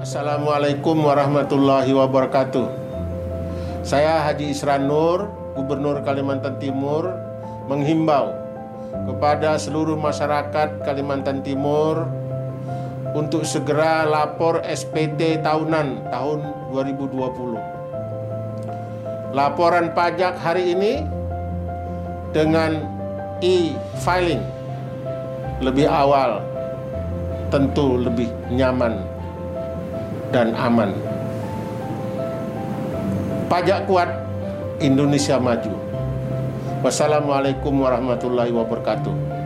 Assalamualaikum warahmatullahi wabarakatuh. Saya Haji Isran Nur, Gubernur Kalimantan Timur, menghimbau kepada seluruh masyarakat Kalimantan Timur untuk segera lapor SPT tahunan tahun 2020. Laporan pajak hari ini dengan e-filing lebih awal tentu lebih nyaman dan aman. Pajak kuat Indonesia maju. Wassalamualaikum warahmatullahi wabarakatuh.